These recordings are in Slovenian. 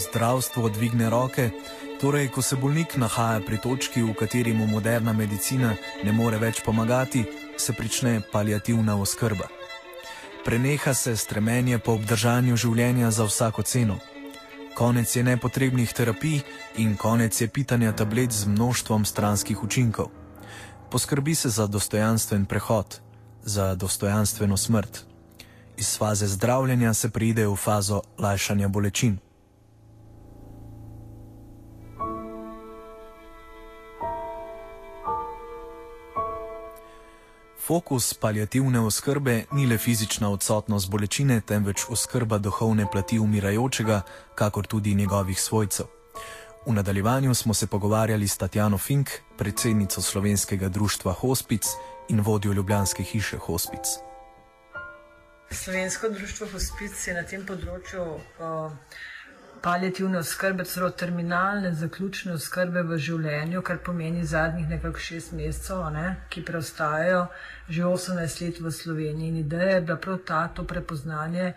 zdravstvo dvigne roke, torej ko se bolnik nahaja pri točki, v kateri mu moderna medicina ne more več pomagati, se prične palijativna oskrba. Preneha se stremenje po obdržanju življenja za vsako ceno. Konec je nepotrebnih terapij in konec je pitanja tablet z množstvom stranskih učinkov. Poskrbi se za dostojanstven prehod, za dostojanstveno smrt. Iz faze zdravljenja se pride v fazo lajšanja bolečin. Fokus palijativne oskrbe ni le fizična odsotnost bolečine, temveč oskrba duhovne plati umirajočega, kakor tudi njegovih svojcev. V nadaljevanju smo se pogovarjali s Tatjano Fink, predsednico slovenskega društva Hospic in vodjo Ljubljanske hiše Hospic. Slovensko društvo Hospic je na tem področju uh, palijativne oskrbe, celo terminalne, zaključne oskrbe v življenju, kar pomeni zadnjih nekako šest mesecev, ne, ki preostajajo že 18 let v Sloveniji. In ideja je bila prav ta, to prepoznanje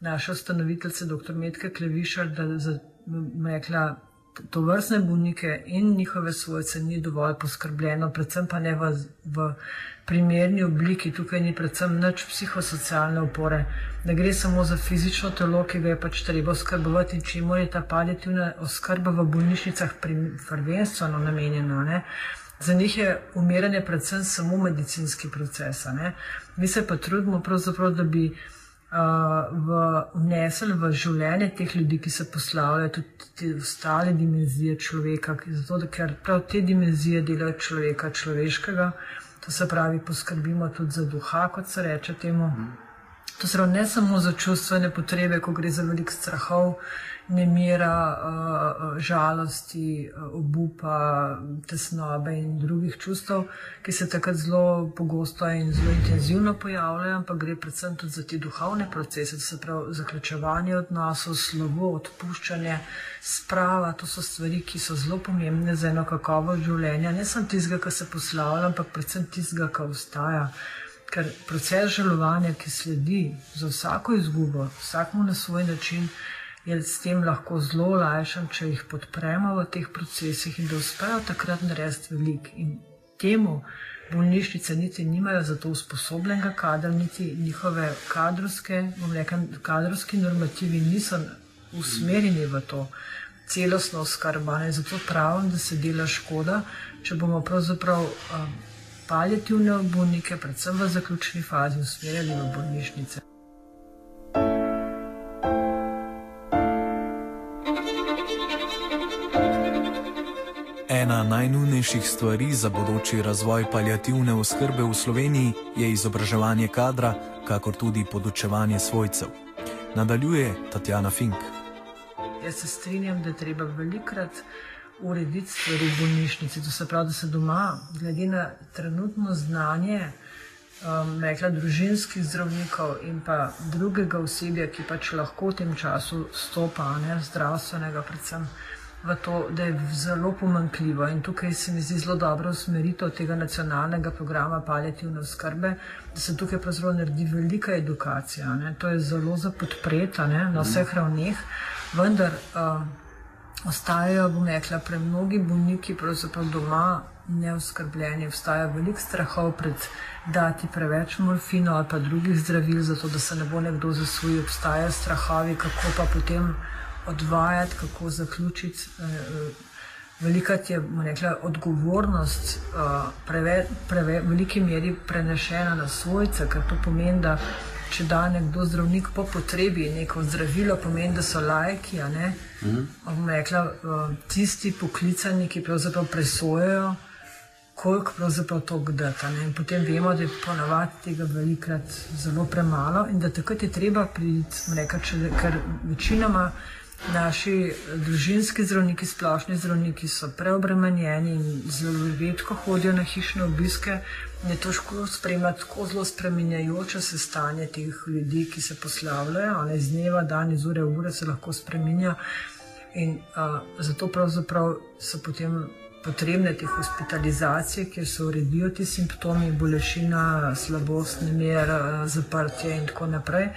naše ustanoviteljice, dr. Medke Klevišar, da za, rekla, to vrstne bolnike in njihove svojce ni dovolj poskrbljeno, predvsem pa ne v, v primerni obliki, tukaj ni predvsem nič psihosocialne opore. Ne gre samo za fizično telo, ki ga je pač treba oskrbovati in čemu je ta palijativna oskrba v bolnišnicah prvenstveno namenjena. Ne? Za njih je umiranje predvsem samo medicinski proces. Mi se pa trudimo, da bi vnesli v, v življenje teh ljudi, ki se poslavljajo, tudi te ostale dimenzije človeka, zato, da, ker prav te dimenzije delajo človeka človeškega, to se pravi, poskrbimo tudi za duha, kot se reče temu. To se pravi, ne samo za čustvene potrebe, ko gre za velik strahov nemira, uh, žalosti, uh, obupa, tesnobe in drugih čustev, ki se takrat zelo pogosto in zelo intenzivno pojavljajo, ampak gre predvsem tudi za te duhovne procese, to se pravi zaključevanje odnosov, slovo, odpuščanje, sprava. To so stvari, ki so zelo pomembne za eno kakovost življenja, ne samo tistega, ki se poslavlja, ampak predvsem tistega, ki ostaja. Ker proces žalovanja, ki sledi za vsako izgubo, vsakmu na svoj način, je s tem lahko zelo lajšan, če jih podpremo v teh procesih in da uspejo takrat narediti veliko. In temu bolnišnice niti nimajo za to usposobljenega kadra, niti njihove kadrovske, bom rekel, kadrovski normativi niso usmerjeni v to celostno skrbanje. Zato pravim, da se dela škoda, če bomo pravzaprav. Um, Paljativne bolnike, predvsem v zaključni fazi, usmerjali v bolnišnice. Najnujnejših stvari za bodoči razvoj palijativne oskrbe v Sloveniji je izobraževanje kadra, kakor tudi podučevanje svojcev. Nadaljuje Tatjana Fink. Jaz se strinjam, da je treba velikrat urediti stvari v bolnišnici. To se pravi, da se doma, glede na trenutno znanje, um, rekla družinskih zdravnikov in pa drugega osebja, ki pač lahko v tem času stopa, ne zdravstvenega predvsem v to, da je zelo pomankljivo. In tukaj se mi zdi zelo dobro usmeritev tega nacionalnega programa palijativne oskrbe, da se tukaj pravzaprav naredi velika edukacija. Ne. To je zelo za podpreta ne, na vseh ravneh, vendar uh, ostajajo, bom rekla, pre mnogi bolniki pravzaprav doma neoskrbljeni, obstaja veliko strahov pred dati preveč morfino ali pa drugih zdravil, zato da se ne bo nekdo zasvojil, obstajajo strahovi, kako pa potem odvajati, kako zaključiti. Eh, eh, velika je rekla, odgovornost eh, v veliki meri prenešena na svojce, ker to pomeni, da če da nekdo zdravnik po potrebi neko zdravilo, pomeni, da so lajki. Mhm. Rekla, tisti poklicani, ki pravzaprav presojajo, koliko pravzaprav to gdata. In potem vemo, da je ponavadi tega velikrat zelo premalo in da takrat je treba priti, ker večinoma. Naši družinski zdravniki, splošni zdravniki so preobremenjeni in zelo redko hodijo na hišne obiske. Je težko spremljati tako zelo spremenjajoče se stanje teh ljudi, ki se poslavljajo, ali iz dneva, dan, iz ure ure se lahko spremenja. In a, zato pravzaprav so potem potrebne te hospitalizacije, kjer se uredijo ti simptomi, bolečina, slabost, nemir, zaprtje in tako naprej,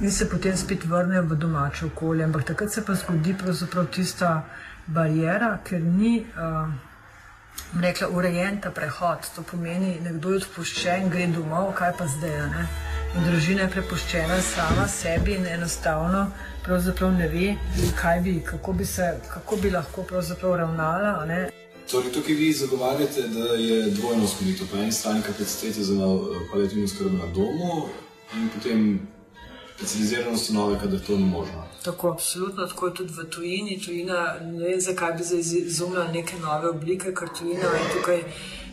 in se potem spet vrnejo v domače okolje. Ampak takrat se pa zgodi pravzaprav tista barijera, ker ni. Uh, Rekla, urejen ta prehod, to pomeni, nekdo je odpuščen, gre domov, kaj pa zdaj. Ne? In družina je prepuščena sama sebi in enostavno ne ve, bi, kako, bi se, kako bi lahko ravnala. Torej, tukaj vi zagovarjate, da je dvojno usmeritev. Po eni strani kapacitete za palijativno skrb na domu in potem specializirane ustanove, kadar to ni možno. Tako, absolutno, tako je tudi v tujini. Tujina, ne vem, zakaj bi izumila neke nove oblike, ker tujina je tukaj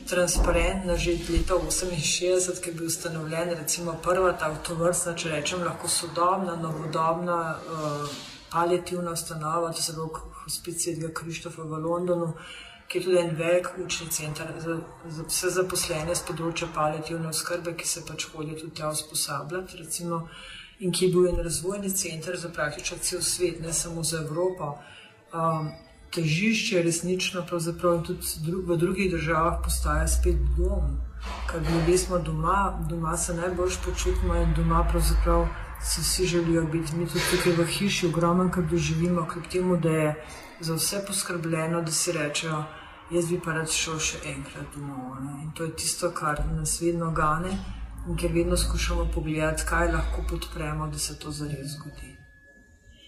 transparentna že od leta 68, ki je bil ustanovljen, recimo prva ta avtovrstna, če rečem, lahko sodobna, novodobna uh, palijativna ustanova, to se pravi hospicijskega Krištofa v Londonu ki je tudi en velik učni center za, za vse zaposlene z področja palijativne oskrbe, ki se pač hodijo tudi tja usposabljati. Recimo, in ki je bil en razvojni center za praktično cel svet, ne samo za Evropo. Um, težišče je resnično, pravzaprav tudi dru v drugih državah, postaja spet dom, ker ljudje smo doma, doma se najbolj počutimo in doma pravzaprav. Si vsi želijo biti, mi tudi tukaj v hiši, ogromno, kar doživimo, kljub temu, da je za vse poskrbljeno, da si rečejo, jaz bi pa rad šel še enkrat domov. Ne? In to je tisto, kar nas vedno gane in ker vedno skušamo pogledati, kaj lahko podpremo, da se to zares zgodi.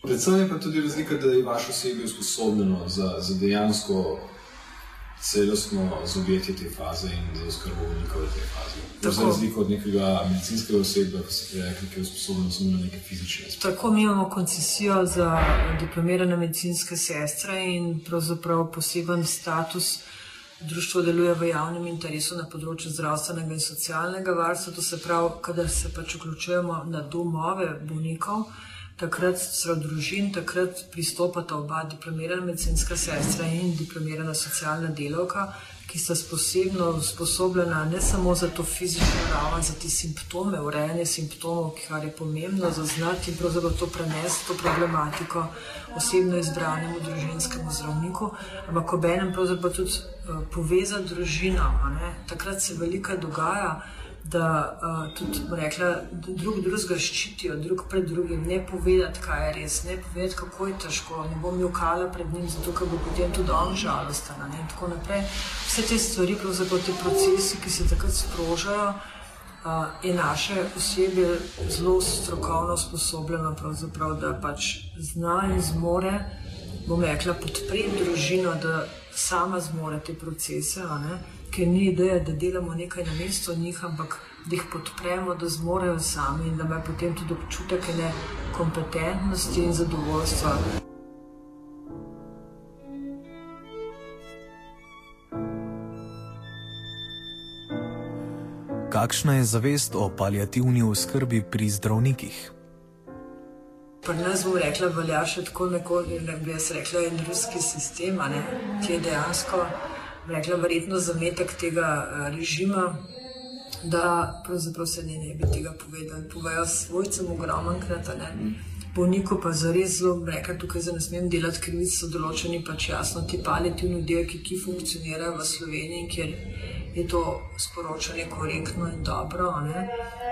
Predvsem je pa tudi razlika, da je vaše osebje usposobljeno za, za dejansko celostno zobjetje te faze in za oskrbo bolnikov v tej fazi. Za razliko od nekega medicinskega osebja, ki se rekli, ki je usposobljen samo na neke fizične aspekte. Tako mi imamo koncesijo za diplomirane medicinske sestre in pravzaprav poseben status. Društvo deluje v javnem interesu na področju zdravstvenega in socialnega varstva, to se pravi, kadar se pač vključujemo na domove bolnikov takrat so družin, takrat pristopata oba diplomirana medicinska sestra in diplomirana socialna delavka, ki sta posebno usposobljena ne samo za to fizično raven, za te simptome, urejanje simptomov, kar je pomembno zaznati in pravzaprav to prenesti, to problematiko osebno izbranemu družinskemu zdravniku, ampak ob enem pravzaprav tudi uh, povezati družino. Takrat se veliko dogaja da uh, tudi rekla, drug drugega ščitijo, drug pred drugim, ne povedati, kaj je res, ne povedati, kako je težko, ne bom jokala pred njim, zato ker bo potem tudi on žalosten. In tako naprej. Vse te stvari, pravzaprav te procesi, ki se takrat sprožajo, uh, je naše osebje zelo strokovno usposobljeno, da pač zna in zmore, bom rekla, podpreti družino, da sama zmore te procese ker ni ideja, da delamo nekaj na mestu njih, ampak da jih podpremo, da zmorejo sami in da imajo potem tudi občutek ne kompetentnosti in zadovoljstva. Kakšna je zavest o palijativni oskrbi pri zdravnikih? Pri nas bomo rekla, velja še tako neko, ne bi jaz rekla, en ruski sistem, ki je dejansko rekla, verjetno zametek tega eh, režima, da pravzaprav se ne, ne bi tega povedali. Povejo svojcem ogromno krat. Bolniku pa za res zelo reka, tukaj za ne smem delati krivic, so določeni pač jasno ti palijativni oddelki, ki funkcionirajo v Sloveniji, kjer je to sporočanje korektno in dobro. Ne?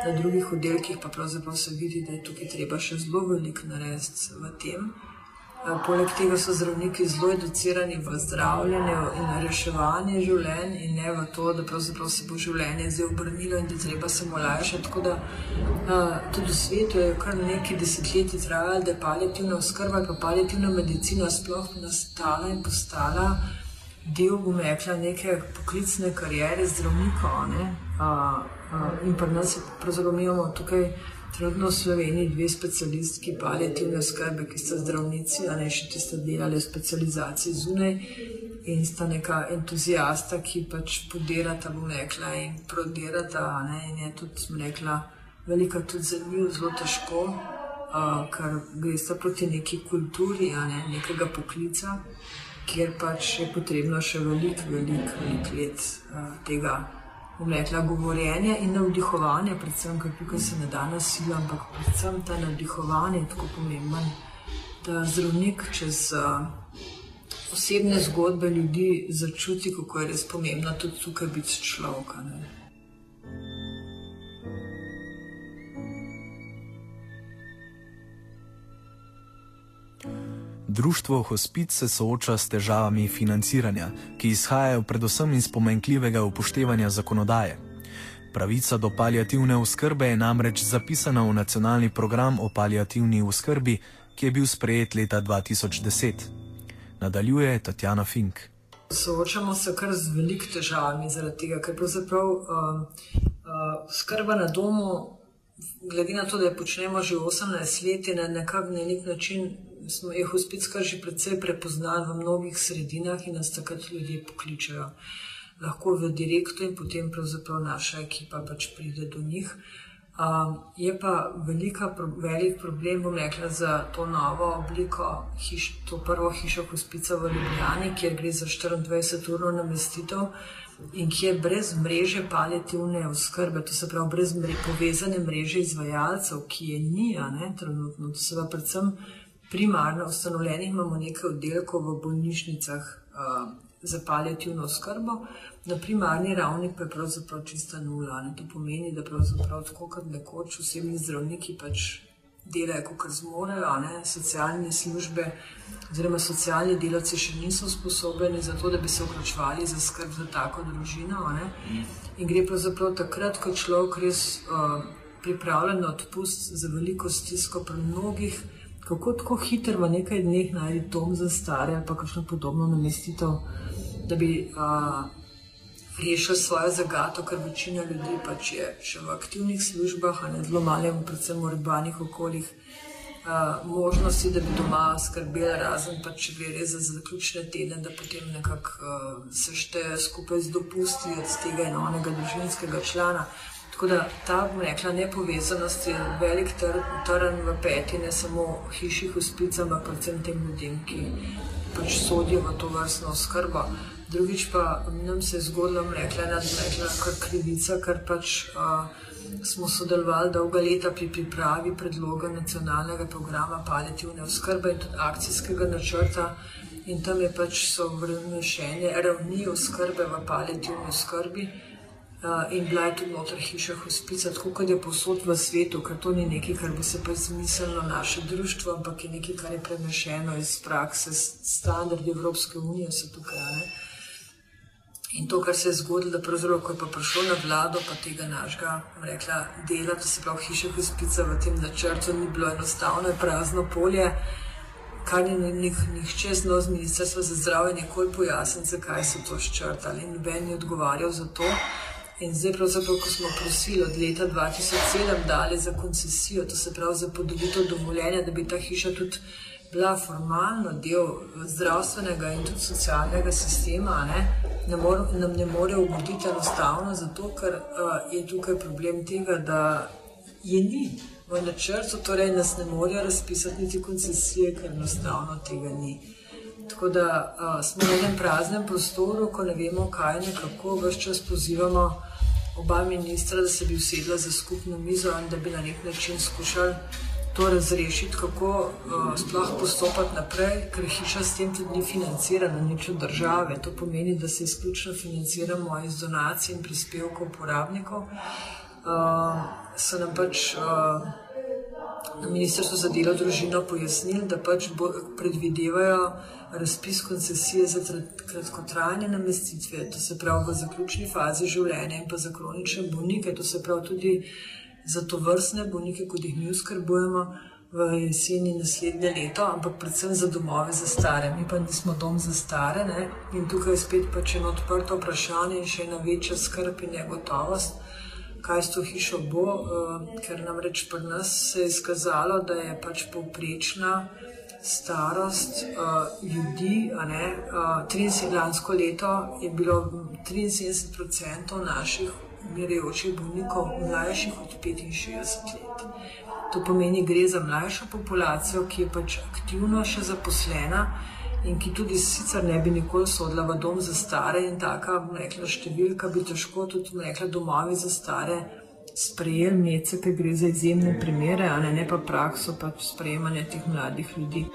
Na drugih oddelkih pa pravzaprav se vidi, da je tukaj treba še zelo veliko narediti v tem. Poleg tega so zdravniki zelo educirani v zdravljenje in reševanje življenj, in ne v to, da se bo življenje zdaj obrnilo in da treba se mu lajšati. Tako da tudi v svetu je kar nekaj desetletij trajalo, da je palijativna oskrba in palijativna medicina sploh nastala in postala del, bom rekla, neke poklicne karijere zdravnikov. In pri nas pravzaprav imamo tukaj. Trenutno v Sloveniji dve specialistki palijativne skrbe, ki sta zdravnici, a ne še ti sta delali specializacije zunaj in sta neka entuzijasta, ki pač podirata, bom rekla, in prodirata. Ne, in je tudi, sem rekla, velika tudi za njih zelo težko, uh, ker gre sta proti neki kulturi, a ne nekega poklica, kjer pač je potrebno še veliko, veliko velik let uh, tega rekla, govorjenje in navdihovanje, predvsem, ker tukaj se ne da nasilje, ampak predvsem ta navdihovanje je tako pomemben, da zdravnik čez uh, osebne zgodbe ljudi začuti, kako je res pomembno tudi tukaj biti človek. Društvo Hospic se sooča s težavami financiranja, ki izhajajo predvsem iz pomenkljivega upoštevanja zakonodaje. Pravica do palijativne oskrbe je namreč zapisana v nacionalni program o palijativni oskrbi, ki je bil sprejet leta 2010. Nadaljuje Tatjana Fink. Soočamo se kar z velikimi težavami zaradi tega, ker pravzaprav uh, uh, skrba na domu, glede na to, da jo počnemo že 18 let, je na nekak, na nek način smo je hospic kar že precej prepoznan v mnogih sredinah in nas takrat ljudje pokličajo. Lahko v direktu in potem pravzaprav naša ekipa pač pride do njih. Um, je pa velika, velik problem, bom rekla, za to novo obliko, hiš, to prvo hišo hospica v Ljubljani, kjer gre za 24-urno namestitev in ki je brez mreže palijativne oskrbe, to se pravi brez mre, povezane mreže izvajalcev, ki je ni, a ne trenutno, to se pa predvsem primarno ustanovljenih imamo nekaj oddelkov v bolnišnicah uh, za palijativno oskrbo, na primarni ravni pa je pravzaprav čista nula. Ne? To pomeni, da pravzaprav tako kot nekoč osebni zdravniki pač delajo, kot zmorejo, ne? socialne službe oziroma socialni delavci še niso sposobni za to, da bi se vključevali za skrb za tako družino. Ne? In gre pravzaprav takrat, ko človek res uh, pripravljen na odpust za veliko stisko pri mnogih kako tako hitro v nekaj dneh najti dom za stare ali kakšno podobno namestitev, da bi a, rešil svojo zagato, ker večina ljudi pač je še v aktivnih službah, a ne zelo malo, predvsem v urbanih okoljih. Uh, možnosti, da bi doma skrbeli, razen pa če gre res za zaključne tedne, da potem nekako uh, sešteje skupaj z dopusti od tega enega družinskega člana. Tako da ta rekla, nepovezanost je velik trn v peti, ne samo hiši, hospice, ampak predvsem tem ljudem, ki pač sodijo v to vrstno skrbo. Drugič pa nam se je zgodilo, rekla, da je kar krivica, ker pač uh, smo sodelovali dolga leta pri pripravi predloga nacionalnega programa palijativne oskrbe in tudi akcijskega načrta. In tam je pač so vrnešene ravni oskrbe v palijativni oskrbi. Uh, in bila je tudi noter hiša hospica, tako kot je posod v svetu, ker to ni nekaj, kar bi se pa izmislilo naše društvo, ampak je nekaj, kar je prenešeno iz prakse, standardi Evropske unije so tukaj. Ne? In to, kar se je zgodilo, da pravzaprav, ko je pa prišlo na vlado, pa tega našega, rekla, dela, da se pravi hiša hospica v tem načrtu, ni bilo enostavno, je prazno polje. Kar ni nihče znal z ministrstva za zdravje nikoli pojasniti, zakaj so to ščrtali. Noben je odgovarjal za to. In zdaj, ko smo prosili od leta 2007 dali za koncesijo, to se pravi za podelitev dovoljenja, da bi ta hiša tudi bila formalno del zdravstvenega in tudi socialnega sistema, ne, ne mor, nam ne more ugoditi enostavno, zato ker uh, je tukaj problem tega, da je ni v načrtu, torej nas ne morejo razpisati niti koncesije, ker enostavno tega ni. Tako da uh, smo v enem praznem prostoru, ko ne vemo, kaj in kako, vse čas pozivamo oba ministra, da se bi usedla za skupno mizo in da bi na nek način skušali to razrešiti, kako uh, sploh postopati naprej, ker hiša s tem tudi ni financirana, nič od države. To pomeni, da se izključno financiramo iz donacij in prispevkov uporabnikov. Uh, so nam pač uh, na Ministrstvu za delo družino pojasnili, da pač predvidevajo razpis koncesije za kratkotrajne namestitve, to se pravi v zaključni fazi življenja in pa za kronične bolnike, to se pravi tudi za to vrstne bolnike, kot jih mi uskrbujemo v jeseni naslednje leto, ampak predvsem za domove za stare. Mi pa nismo dom za stare ne? in tukaj je spet pač eno odprto vprašanje in še ena večja skrb in negotovost. Kaj s to hišo bo, uh, ker nam reč pri nas se je izkazalo, da je pač povprečna starost uh, ljudi. Ne, uh, 73 lansko leto je bilo 73% naših umirajočih bolnikov mlajših od 65 let. To pomeni, gre za mlajšo populacijo, ki je pač aktivno še zaposlena in ki tudi sicer ne bi nikoli sodila v dom za stare in taka, bom rekla, številka bi težko tudi, bom rekla, domovi za stare sprejeli mece, ker gre za izjemne primere, ne, ne pa prakso pač sprejemanja teh mladih ljudi.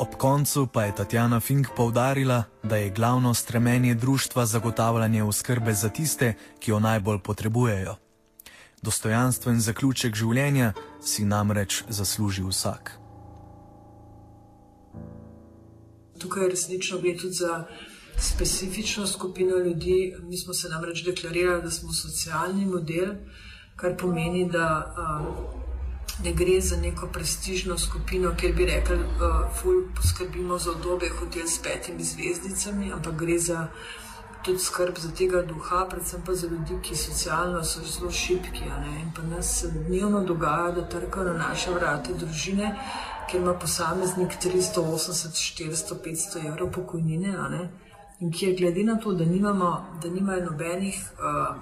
Ob koncu pa je Tatjana Fink povdarila, da je glavno stremenje društva zagotavljanje oskrbe za tiste, ki jo najbolj potrebujejo. Dostojanstven zaključek življenja si namreč zasluži vsak. Tukaj resnično gre tudi za specifično skupino ljudi. Mi smo se namreč deklarirali, da smo socialni model, kar pomeni, da. Uh, ne gre za neko prestižno skupino, kjer bi rekli, da uh, poskrbimo za obdobje hotel s petimi zvezdicami, ampak gre za tudi skrb za tega duha, predvsem pa za ljudi, ki socialno so zelo šipki. In pa nas se dnevno dogaja, da trkajo na naše vrate družine, ker ima posameznik 380, 400, 500 evrov pokojnine. In kjer glede na to, da, nimamo, da nimajo nobenih, uh,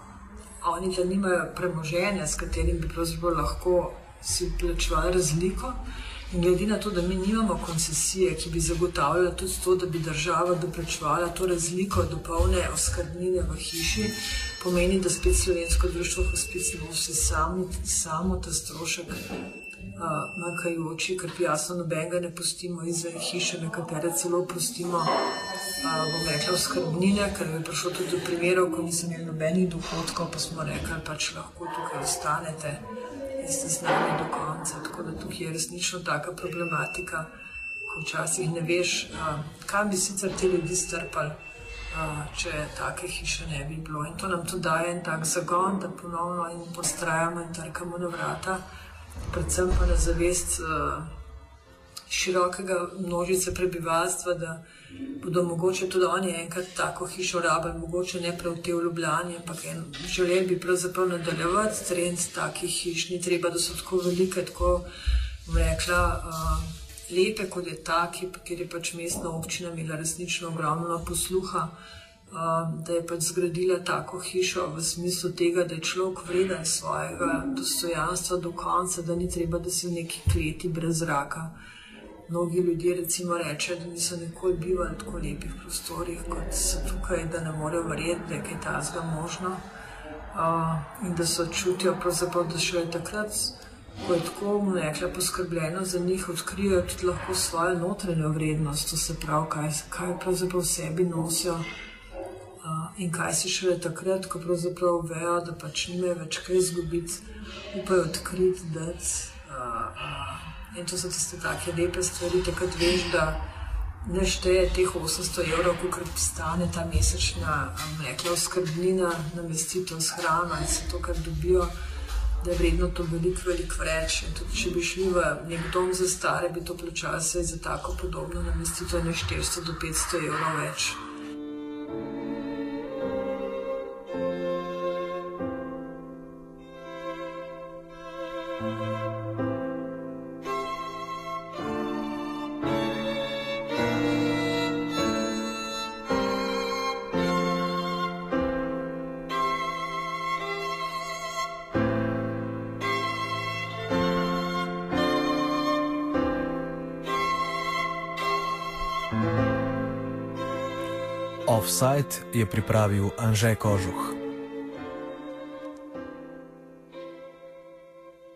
oni da nimajo premoženja, s katerim bi lahko si plačevali razliko. In glede na to, da mi nimamo koncesije, ki bi zagotavljala tudi to, da bi država doplačevala to razliko do polne oskrbnine v hiši, pomeni, da spet slovensko društvo hospic nosi samo, samo ta strošek. Makajoči, ker jasno nobenega ne pustimo izven hiše, nekatere celo pustimo, bomo rekli, oskrbnine, ker je prišlo tudi do primerov, ko nismo imeli nobenih dohodkov, pa smo rekli, pač lahko tukaj ostanete in ste z nami do konca. Tako da tukaj je resnično taka problematika, ko včasih ne veš, kam bi sicer ti ljudi strpali, če take hiše ne bi bilo. In to nam tudi daje en tak zagon, da ponovno in postrajamo in trkamo na vrata, predvsem pa na zavest širokega množice prebivalstva, da bodo mogoče tudi oni enkrat tako hišo rabili, mogoče ne prav te v Ljubljani, ampak en, želeli bi pravzaprav nadaljevati trend takih hiš, ni treba, da so tako velike, tako rekla. Uh, Lepe, kot je ta, ker je pač mestna občina imela resnično ogromno posluha, da je pač zgradila tako hišo v smislu tega, da je človek vreden svojega dostojanstva do konca, da ni treba, da si v neki kleti brez zraka mnogi ljudje recimo rečejo, da niso nikoli bivali tako lepih prostorih, kot so tukaj, da ne morejo verjeti, da je kaj tasga možno. Uh, in da so čutijo, da še le takrat, ko je tako umekla poskrbljeno za njih, odkrijejo tudi lahko svojo notranjo vrednost, to se pravi, kaj, kaj pravzaprav v sebi nosijo. Uh, in kaj si šele takrat, ko pravzaprav vejo, da pač nimajo več kaj izgubiti, upajo odkriti, da uh, In to so tiste take lepe stvari, takrat veš, da ne šteje teh 800 evrov, koliko stane ta mesečna mlekla oskrbnina, namestitev s hrano in vse to, kar dobijo, da je vredno to veliko, veliko več. In tudi če bi šli v nek dom za stare, bi to plačali za tako podobno namestitev ne 400 do 500 evrov več. Offside je pripravil Anžej Kožuh.